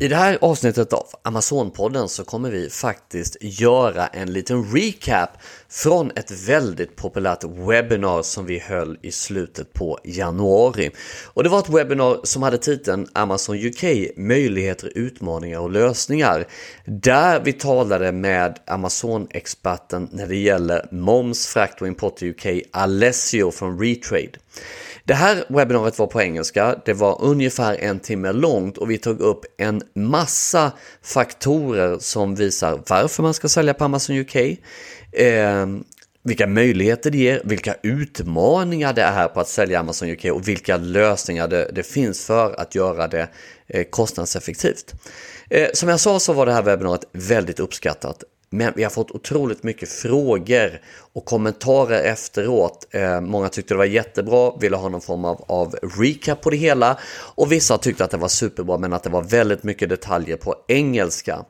I det här avsnittet av Amazonpodden så kommer vi faktiskt göra en liten recap från ett väldigt populärt webbinar som vi höll i slutet på januari. Och det var ett webbinar som hade titeln Amazon UK möjligheter, utmaningar och lösningar. Där vi talade med Amazon-experten när det gäller moms, frakt och import i UK, Alessio från Retrade. Det här webbinariet var på engelska, det var ungefär en timme långt och vi tog upp en massa faktorer som visar varför man ska sälja på Amazon UK, eh, vilka möjligheter det ger, vilka utmaningar det är på att sälja Amazon UK och vilka lösningar det, det finns för att göra det eh, kostnadseffektivt. Eh, som jag sa så var det här webbinariet väldigt uppskattat. Men vi har fått otroligt mycket frågor och kommentarer efteråt. Eh, många tyckte det var jättebra, ville ha någon form av, av recap på det hela och vissa tyckte att det var superbra men att det var väldigt mycket detaljer på engelska.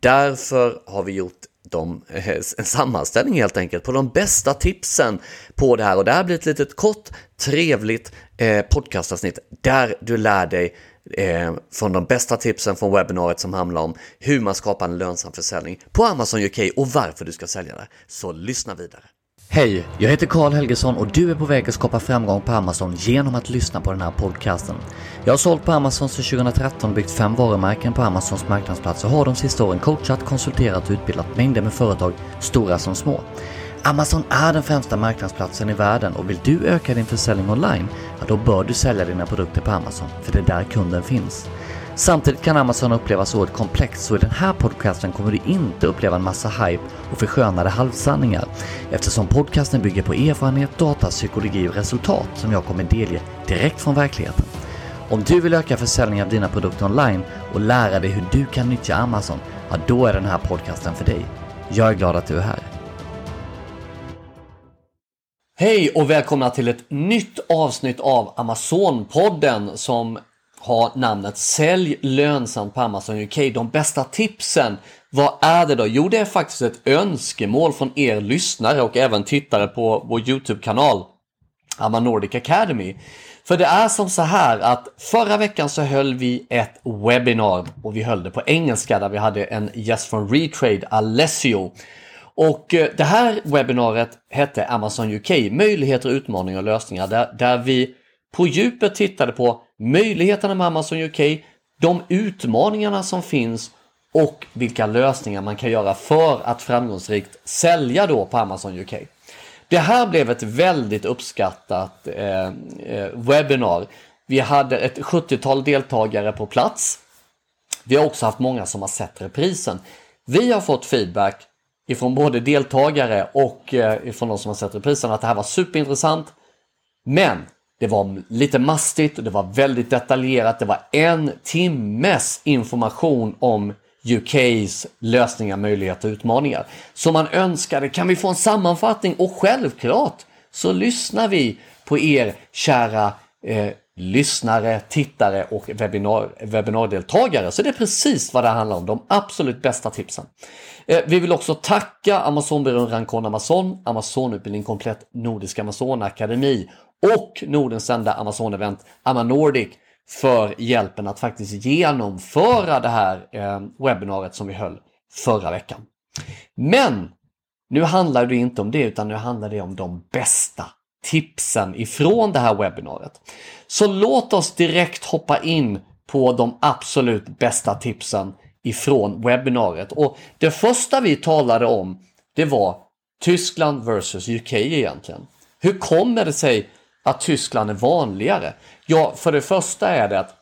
Därför har vi gjort de, eh, en sammanställning helt enkelt på de bästa tipsen på det här och det här blir ett litet kort trevligt eh, podcastavsnitt där du lär dig eh, från de bästa tipsen från webbinariet som handlar om hur man skapar en lönsam försäljning på Amazon UK och varför du ska sälja det. Så lyssna vidare. Hej, jag heter Karl Helgesson och du är på väg att skapa framgång på Amazon genom att lyssna på den här podcasten. Jag har sålt på Amazon sedan 2013 byggt fem varumärken på Amazons marknadsplats och har de sista åren coachat, konsulterat och utbildat mängder med företag, stora som små. Amazon är den främsta marknadsplatsen i världen och vill du öka din försäljning online, ja då bör du sälja dina produkter på Amazon, för det är där kunden finns. Samtidigt kan Amazon upplevas oerhört komplext så i den här podcasten kommer du inte uppleva en massa hype och förskönade halvsanningar eftersom podcasten bygger på erfarenhet, data, psykologi och resultat som jag kommer delge direkt från verkligheten. Om du vill öka försäljningen av dina produkter online och lära dig hur du kan nyttja Amazon, ja då är den här podcasten för dig. Jag är glad att du är här. Hej och välkomna till ett nytt avsnitt av Amazon-podden som har namnet Sälj lönsamt på Amazon UK. De bästa tipsen. Vad är det då? Jo, det är faktiskt ett önskemål från er lyssnare och även tittare på vår YouTube-kanal Amma Nordic Academy. För det är som så här att förra veckan så höll vi ett webbinar och vi höll det på engelska där vi hade en gäst från Retrade, Alessio. Och eh, det här webbinariet hette Amazon UK, möjligheter, utmaningar och lösningar, där, där vi på djupet tittade på möjligheterna med Amazon UK, de utmaningarna som finns och vilka lösningar man kan göra för att framgångsrikt sälja då på Amazon UK. Det här blev ett väldigt uppskattat eh, eh webbinar. Vi hade ett 70-tal deltagare på plats. Vi har också haft många som har sett reprisen. Vi har fått feedback ifrån både deltagare och eh, ifrån de som har sett reprisen att det här var superintressant. Men det var lite mastigt och det var väldigt detaljerat. Det var en timmes information om UKs lösningar, möjligheter och utmaningar. Så man önskade, kan vi få en sammanfattning? Och självklart så lyssnar vi på er kära eh, lyssnare, tittare och webbinar, webbinardeltagare. Så det är precis vad det handlar om, de absolut bästa tipsen. Eh, vi vill också tacka Amazonbyrån Rankon Amazon, Amazonutbildning Komplett, Nordisk Amazon Akademi och Nordens enda Amazon-event Amanordic för hjälpen att faktiskt genomföra det här eh, webbinariet som vi höll förra veckan. Men nu handlar det inte om det utan nu handlar det om de bästa tipsen ifrån det här webbinariet. Så låt oss direkt hoppa in på de absolut bästa tipsen ifrån webbinariet. Och det första vi talade om det var Tyskland versus UK egentligen. Hur kommer det sig att Tyskland är vanligare? Ja, för det första är det att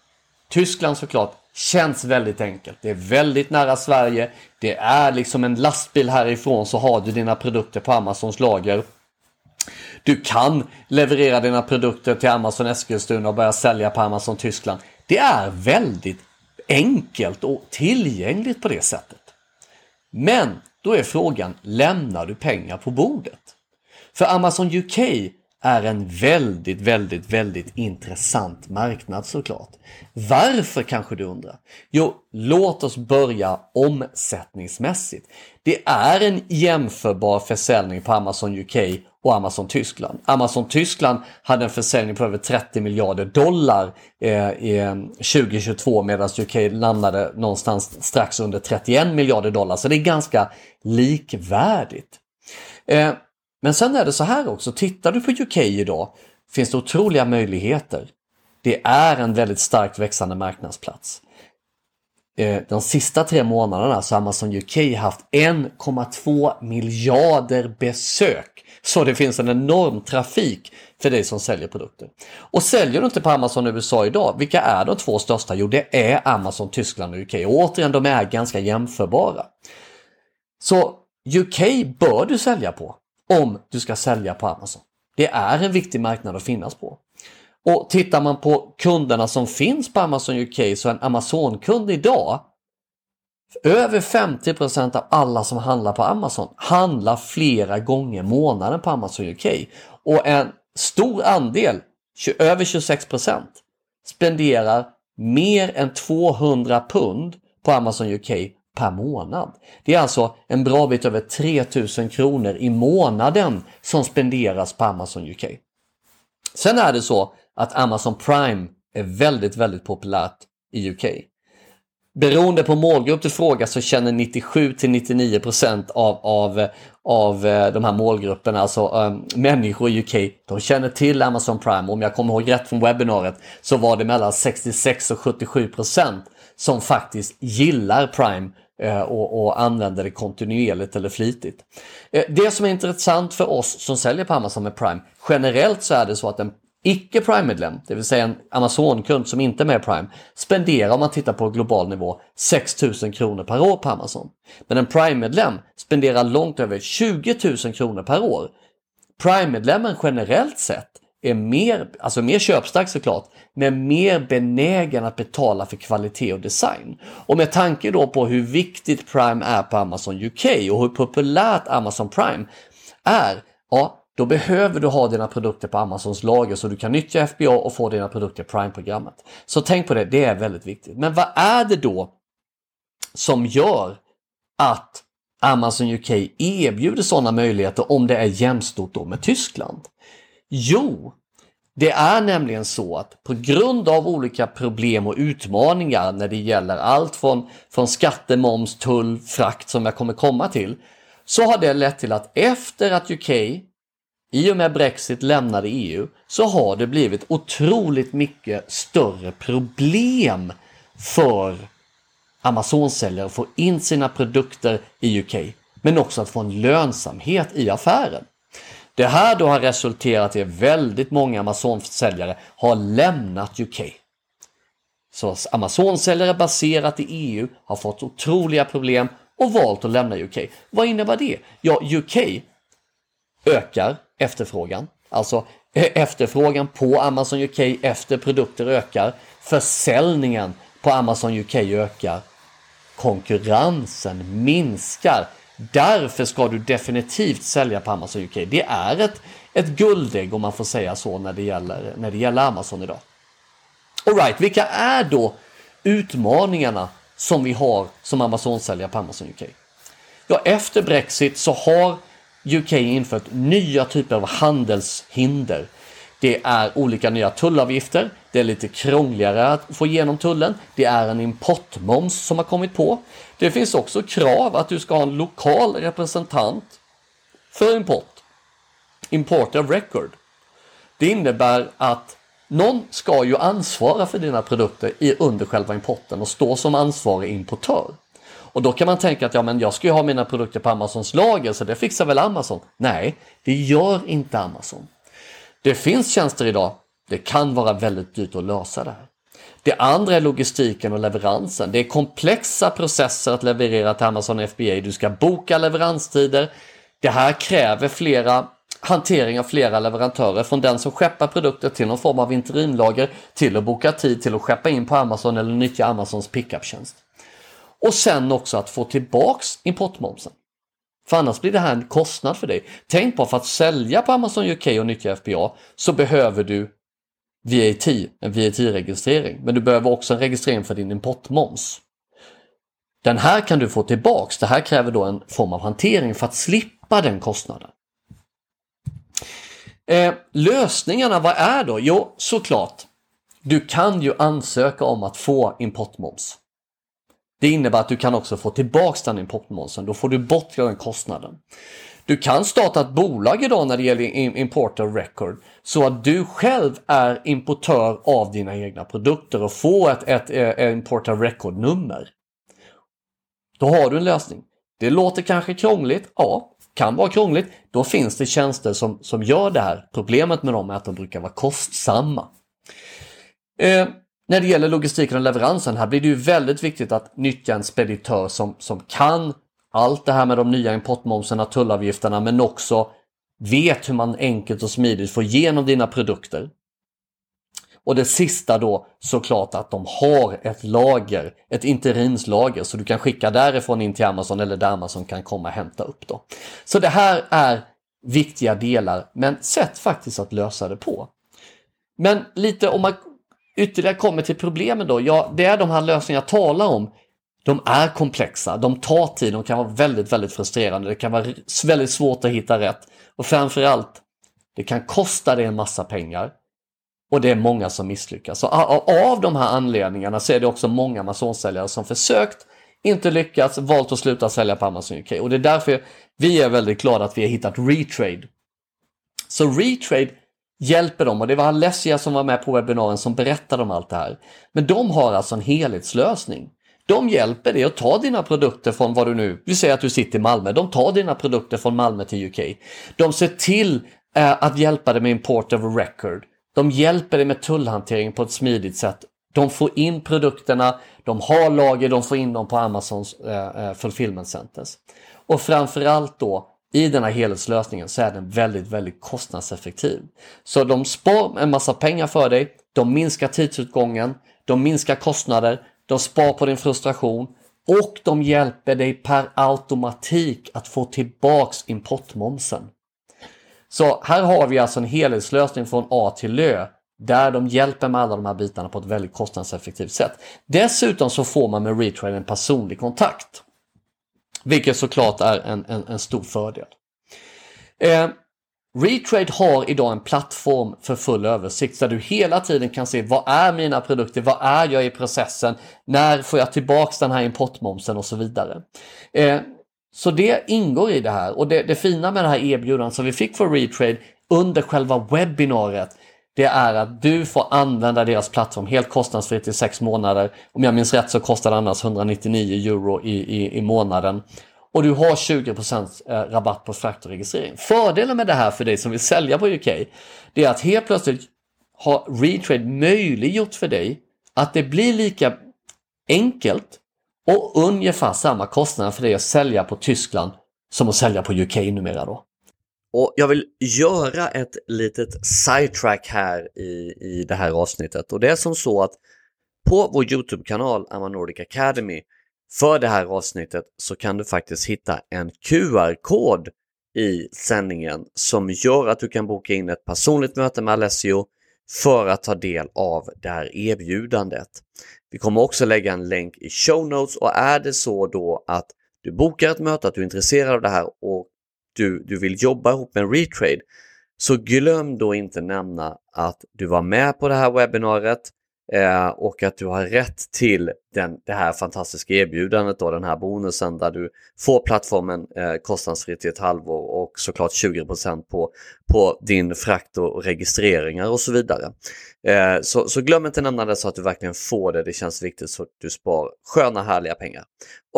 Tyskland såklart känns väldigt enkelt. Det är väldigt nära Sverige. Det är liksom en lastbil härifrån så har du dina produkter på Amazons lager. Du kan leverera dina produkter till Amazon Eskilstuna och börja sälja på Amazon Tyskland. Det är väldigt enkelt och tillgängligt på det sättet. Men då är frågan, lämnar du pengar på bordet? För Amazon UK är en väldigt, väldigt, väldigt intressant marknad såklart. Varför kanske du undrar? Jo, låt oss börja omsättningsmässigt. Det är en jämförbar försäljning på Amazon UK och Amazon Tyskland. Amazon Tyskland hade en försäljning på över 30 miljarder dollar eh, eh, 2022 medan UK landade någonstans strax under 31 miljarder dollar. Så det är ganska likvärdigt. Eh, men sen är det så här också, tittar du på UK idag finns det otroliga möjligheter. Det är en väldigt starkt växande marknadsplats. Eh, de sista tre månaderna så har Amazon UK haft 1,2 miljarder besök. Så det finns en enorm trafik för dig som säljer produkter. Och säljer du inte på Amazon USA idag, vilka är de två största? Jo, det är Amazon Tyskland och UK. Och återigen, de är ganska jämförbara. Så UK bör du sälja på om du ska sälja på Amazon. Det är en viktig marknad att finnas på. Och tittar man på kunderna som finns på Amazon UK så en Amazon-kund idag över 50% av alla som handlar på Amazon handlar flera gånger månaden på Amazon UK. Och en stor andel, över 26% spenderar mer än 200 pund på Amazon UK per månad. Det är alltså en bra bit över 3000 kronor i månaden som spenderas på Amazon UK. Sen är det så att Amazon Prime är väldigt, väldigt populärt i UK. Beroende på målgrupp du frågar så känner 97 till 99 av, av, av eh, de här målgrupperna, alltså um, människor i UK, de känner till Amazon Prime. Om jag kommer ihåg rätt från webbinariet så var det mellan 66 och 77% som faktiskt gillar Prime Eh, och, och använder det kontinuerligt eller flitigt. Eh, det som är intressant för oss som säljer på Amazon med Prime, generellt så är det så att en icke Prime-medlem, det vill säga en Amazon-kund som inte är med Prime, spenderar om man tittar på global nivå 6000 kronor per år på Amazon. Men en Prime-medlem spenderar långt över 20 000 kronor per år. Prime-medlemmen generellt sett är mer, alltså mer köpstark såklart, men mer benägen att betala för kvalitet och design. Och med tanke då på hur viktigt Prime är på Amazon UK och hur populärt Amazon Prime är, ja, då behöver du ha dina produkter på Amazons lager så du kan nyttja FBA och få dina produkter i Prime-programmet. Så tänk på det, det är väldigt viktigt. Men vad är det då som gör att Amazon UK erbjuder sådana möjligheter om det är jämstort då med Tyskland? Jo, det är nämligen så att på grund av olika problem och utmaningar när det gäller allt från, från skatte, moms, tull, frakt som jag kommer komma till, så har det lett till att efter att UK i och med Brexit lämnade EU så har det blivit otroligt mycket större problem för Amazon-säljare att få in sina produkter i UK, men också att få en lönsamhet i affären. Det här då har resulterat i att väldigt många Amazon-säljare har lämnat UK. Så Amazon-säljare baserat i EU har fått otroliga problem och valt att lämna UK. Vad innebär det? Ja, UK ökar efterfrågan. Alltså eh, efterfrågan på Amazon UK efter produkter ökar. Försäljningen på Amazon UK ökar. Konkurrensen minskar. Därför ska du definitivt sälja på Amazon UK. Det är ett, ett guldägg om man får säga så när det gäller, när det gäller Amazon idag. Alright, vilka är då utmaningarna som vi har som Amazon-säljare på Amazon UK? Ja, efter Brexit så har UK infört nya typer av handelshinder. Det är olika nya tullavgifter, det är lite krångligare att få igenom tullen, det är en importmoms som har kommit på. Det finns också krav att du ska ha en lokal representant för import. Import of record. Det innebär att någon ska ju ansvara för dina produkter under själva importen och stå som ansvarig importör. Och då kan man tänka att ja, men jag ska ju ha mina produkter på Amazons lager så det fixar väl Amazon? Nej, det gör inte Amazon. Det finns tjänster idag, det kan vara väldigt dyrt att lösa det här. Det andra är logistiken och leveransen. Det är komplexa processer att leverera till Amazon FBA. Du ska boka leveranstider. Det här kräver flera hantering av flera leverantörer från den som skeppar produkter till någon form av interimlager till att boka tid till att skeppa in på Amazon eller nyttja Amazons pickuptjänst. Och sen också att få tillbaks importmomsen. För annars blir det här en kostnad för dig. Tänk på för att sälja på Amazon UK och nyttja FBA så behöver du VAT, en VAT-registrering. Men du behöver också en registrering för din importmoms. Den här kan du få tillbaks. Det här kräver då en form av hantering för att slippa den kostnaden. Eh, lösningarna, vad är då? Jo, såklart. Du kan ju ansöka om att få importmoms. Det innebär att du kan också få tillbaks den importmomsen. Då får du bort den kostnaden. Du kan starta ett bolag idag när det gäller importer record så att du själv är importör av dina egna produkter och får ett, ett, eh, ett importer record nummer. Då har du en lösning. Det låter kanske krångligt, ja, kan vara krångligt. Då finns det tjänster som, som gör det här. Problemet med dem är att de brukar vara kostsamma. Eh, när det gäller logistiken och leveransen här blir det ju väldigt viktigt att nyttja en speditör som, som kan allt det här med de nya importmomserna, tullavgifterna men också vet hur man enkelt och smidigt får igenom dina produkter. Och det sista då såklart att de har ett lager, ett interimslager så du kan skicka därifrån in till Amazon eller där Amazon kan komma och hämta upp då. Så det här är viktiga delar men sätt faktiskt att lösa det på. Men lite om man ytterligare kommer till problemen då, ja det är de här lösningarna jag talar om. De är komplexa, de tar tid, de kan vara väldigt, väldigt frustrerande. Det kan vara väldigt svårt att hitta rätt. Och framförallt, det kan kosta dig en massa pengar. Och det är många som misslyckas. Så av de här anledningarna så är det också många Amazon-säljare som försökt, inte lyckats, valt att sluta sälja på Amazon UK. Och det är därför vi är väldigt glada att vi har hittat Retrade. Så Retrade hjälper dem och det var Alessia som var med på webbinarien som berättade om allt det här. Men de har alltså en helhetslösning. De hjälper dig att ta dina produkter från vad du nu, vi säger att du sitter i Malmö, de tar dina produkter från Malmö till UK. De ser till eh, att hjälpa dig med import of record. De hjälper dig med tullhantering på ett smidigt sätt. De får in produkterna, de har lager, de får in dem på Amazons eh, eh fulfillment centers. Och framförallt då i den här helhetslösningen så är den väldigt, väldigt kostnadseffektiv. Så de spar en massa pengar för dig, de minskar tidsutgången, de minskar kostnader, de spar på din frustration och de hjälper dig per automatik att få tillbaks importmomsen. Så här har vi alltså en helhetslösning från A till Ö där de hjälper med alla de här bitarna på ett väldigt kostnadseffektivt sätt. Dessutom så får man med Retrade en personlig kontakt. Vilket såklart är en, en, en stor fördel. Eh, Retrade har idag en plattform för full översikt där du hela tiden kan se vad är mina produkter, vad är jag i processen, när får jag tillbaks den här importmomsen och så vidare. Eh, så det ingår i det här och det, det fina med det här erbjudandet som vi fick för Retrade under själva webbinariet det är att du får använda deras plattform helt kostnadsfritt i sex månader. Om jag minns rätt så kostar det annars 199 euro i, i, i månaden. Och du har 20% eh, rabatt på frakt och registrering. Fördelen med det här för dig som vill sälja på UK, det är att helt plötsligt har Retrade möjliggjort för dig att det blir lika enkelt och ungefär samma kostnad för dig att sälja på Tyskland som att sälja på UK numera då. Och jag vill göra ett litet sidetrack här i, i det här avsnittet och det är som så att på vår Youtube-kanal Amanordic Academy för det här avsnittet så kan du faktiskt hitta en QR-kod i sändningen som gör att du kan boka in ett personligt möte med Alessio för att ta del av det här erbjudandet. Vi kommer också lägga en länk i show notes och är det så då att du bokar ett möte, att du är intresserad av det här och du, du vill jobba ihop med en retrade så glöm då inte nämna att du var med på det här webbinariet eh, och att du har rätt till den, det här fantastiska erbjudandet, då, den här bonusen där du får plattformen eh, kostnadsfritt i ett halvår och såklart 20 på, på din frakt och registreringar och så vidare. Eh, så, så glöm inte nämna det så att du verkligen får det, det känns viktigt så att du spar sköna härliga pengar.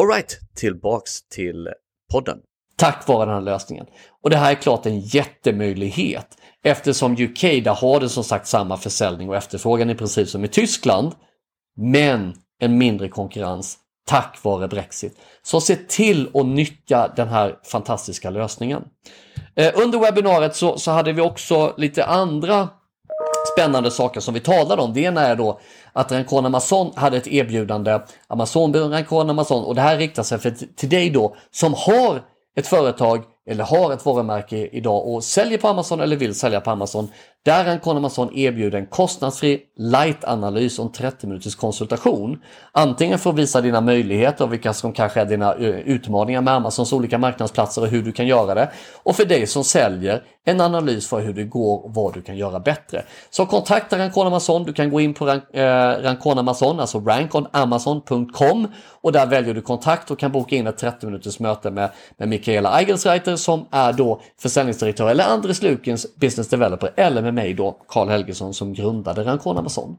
Alright, tillbaks till podden tack vare den här lösningen. Och det här är klart en jättemöjlighet eftersom UK där har det som sagt samma försäljning och efterfrågan i princip som i Tyskland. Men en mindre konkurrens tack vare Brexit. Så se till att nyttja den här fantastiska lösningen. Eh, under webbinariet så, så hade vi också lite andra spännande saker som vi talade om. Det ena är då att Rancon Amazon hade ett erbjudande, Amazon Rancon Amazon och det här riktar sig för, till dig då som har ett företag eller har ett varumärke idag och säljer på Amazon eller vill sälja på Amazon. Där Rancon Amazon erbjuder en kostnadsfri light-analys och en 30 minuters konsultation. Antingen för att visa dina möjligheter och vilka som kanske är dina eh, utmaningar med Amazons olika marknadsplatser och hur du kan göra det. Och för dig som säljer en analys för hur det går och vad du kan göra bättre. Så kontakta Rancon Amazon. Du kan gå in på Rank, eh, Amazon, alltså rankonamazon.com och där väljer du kontakt och kan boka in ett 30 minuters möte med, med Mikaela Eigelsreiter som är då försäljningsdirektör eller Andres Lukens business developer eller med mig då, Karl Helgesson som grundade Rancon Amazon.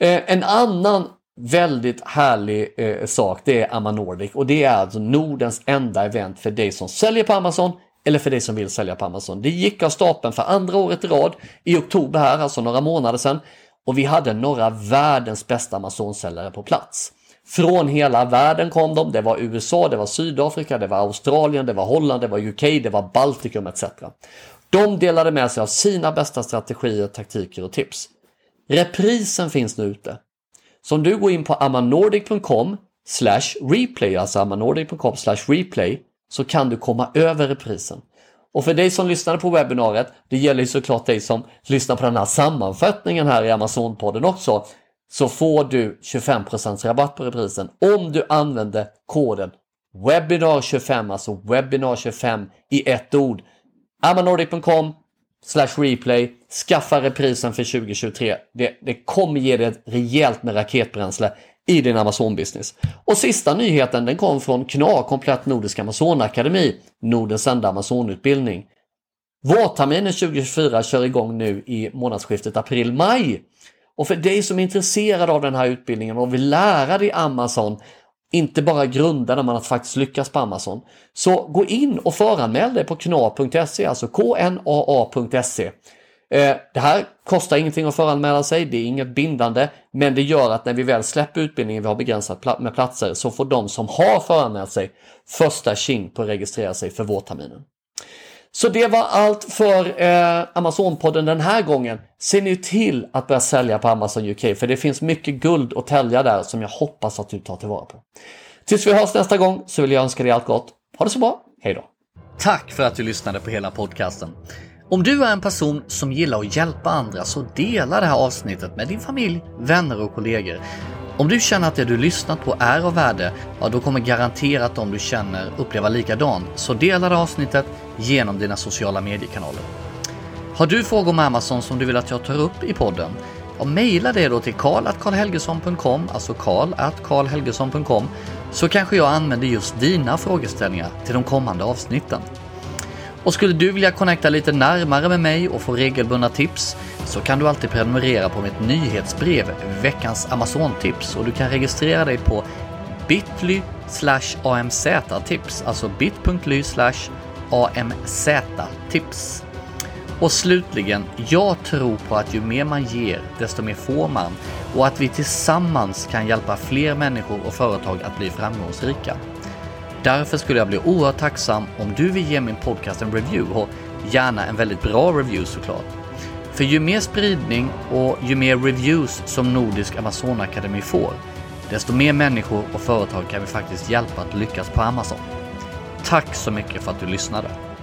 Eh, en annan väldigt härlig eh, sak det är Amma Nordic och det är alltså Nordens enda event för dig som säljer på Amazon eller för dig som vill sälja på Amazon. Det gick av stapeln för andra året i rad i oktober här, alltså några månader sedan. Och vi hade några världens bästa Amazon-säljare på plats. Från hela världen kom de. Det var USA, det var Sydafrika, det var Australien, det var Holland, det var UK, det var Baltikum etc. De delade med sig av sina bästa strategier, taktiker och tips. Reprisen finns nu ute. Så om du går in på amanordic.com replay, alltså amanordic.com replay, så kan du komma över reprisen. Och för dig som lyssnade på webbinariet, det gäller ju såklart dig som lyssnar på den här sammanfattningen här i Amazon-podden också, så får du 25% rabatt på reprisen om du använder koden webinar25, alltså webinar25 i ett ord. amanordic.com replay, skaffa reprisen för 2023. Det, det kommer ge dig ett rejält med raketbränsle i din Amazon-business. Och sista nyheten den kom från KNA, Komplett Nordisk Amazon-akademi, Nordens enda Amazon-utbildning. Vårterminen 2024 kör igång nu i månadsskiftet april-maj. Och för dig som är intresserad av den här utbildningen och vill lära dig Amazon, inte bara grunderna men att faktiskt lyckas på Amazon, så gå in och föranmäl dig på kna.se, alltså knaa.se. Eh, det här kostar ingenting att föranmäla sig, det är inget bindande, men det gör att när vi väl släpper utbildningen, vi har begränsat med platser, så får de som har föranmält sig första tjing på att registrera sig för vårterminen. Så det var allt för eh, Amazon-podden den här gången. Se nu till att börja sälja på Amazon UK för det finns mycket guld att tälja där som jag hoppas att du tar tillvara på. Tills vi hörs nästa gång så vill jag önska dig allt gott. Ha det så bra, hej då! Tack för att du lyssnade på hela podcasten. Om du är en person som gillar att hjälpa andra så dela det här avsnittet med din familj, vänner och kollegor. Om du känner att det du lyssnat på är av värde, ja då kommer garanterat de du känner uppleva likadant. Så dela det avsnittet genom dina sociala mediekanaler. Har du frågor om Amazon som du vill att jag tar upp i podden? Ja, mejla det då till karl.karlhelgesson.com, alltså karl.karlhelgesson.com, så kanske jag använder just dina frågeställningar till de kommande avsnitten. Och skulle du vilja connecta lite närmare med mig och få regelbundna tips så kan du alltid prenumerera på mitt nyhetsbrev Veckans Amazon-tips och du kan registrera dig på bit.ly amz-tips, alltså bit.ly amz-tips. Och slutligen, jag tror på att ju mer man ger, desto mer får man och att vi tillsammans kan hjälpa fler människor och företag att bli framgångsrika. Därför skulle jag bli oerhört tacksam om du vill ge min podcast en review och gärna en väldigt bra review såklart. För ju mer spridning och ju mer reviews som Nordisk Amazonakademi får, desto mer människor och företag kan vi faktiskt hjälpa att lyckas på Amazon. Tack så mycket för att du lyssnade!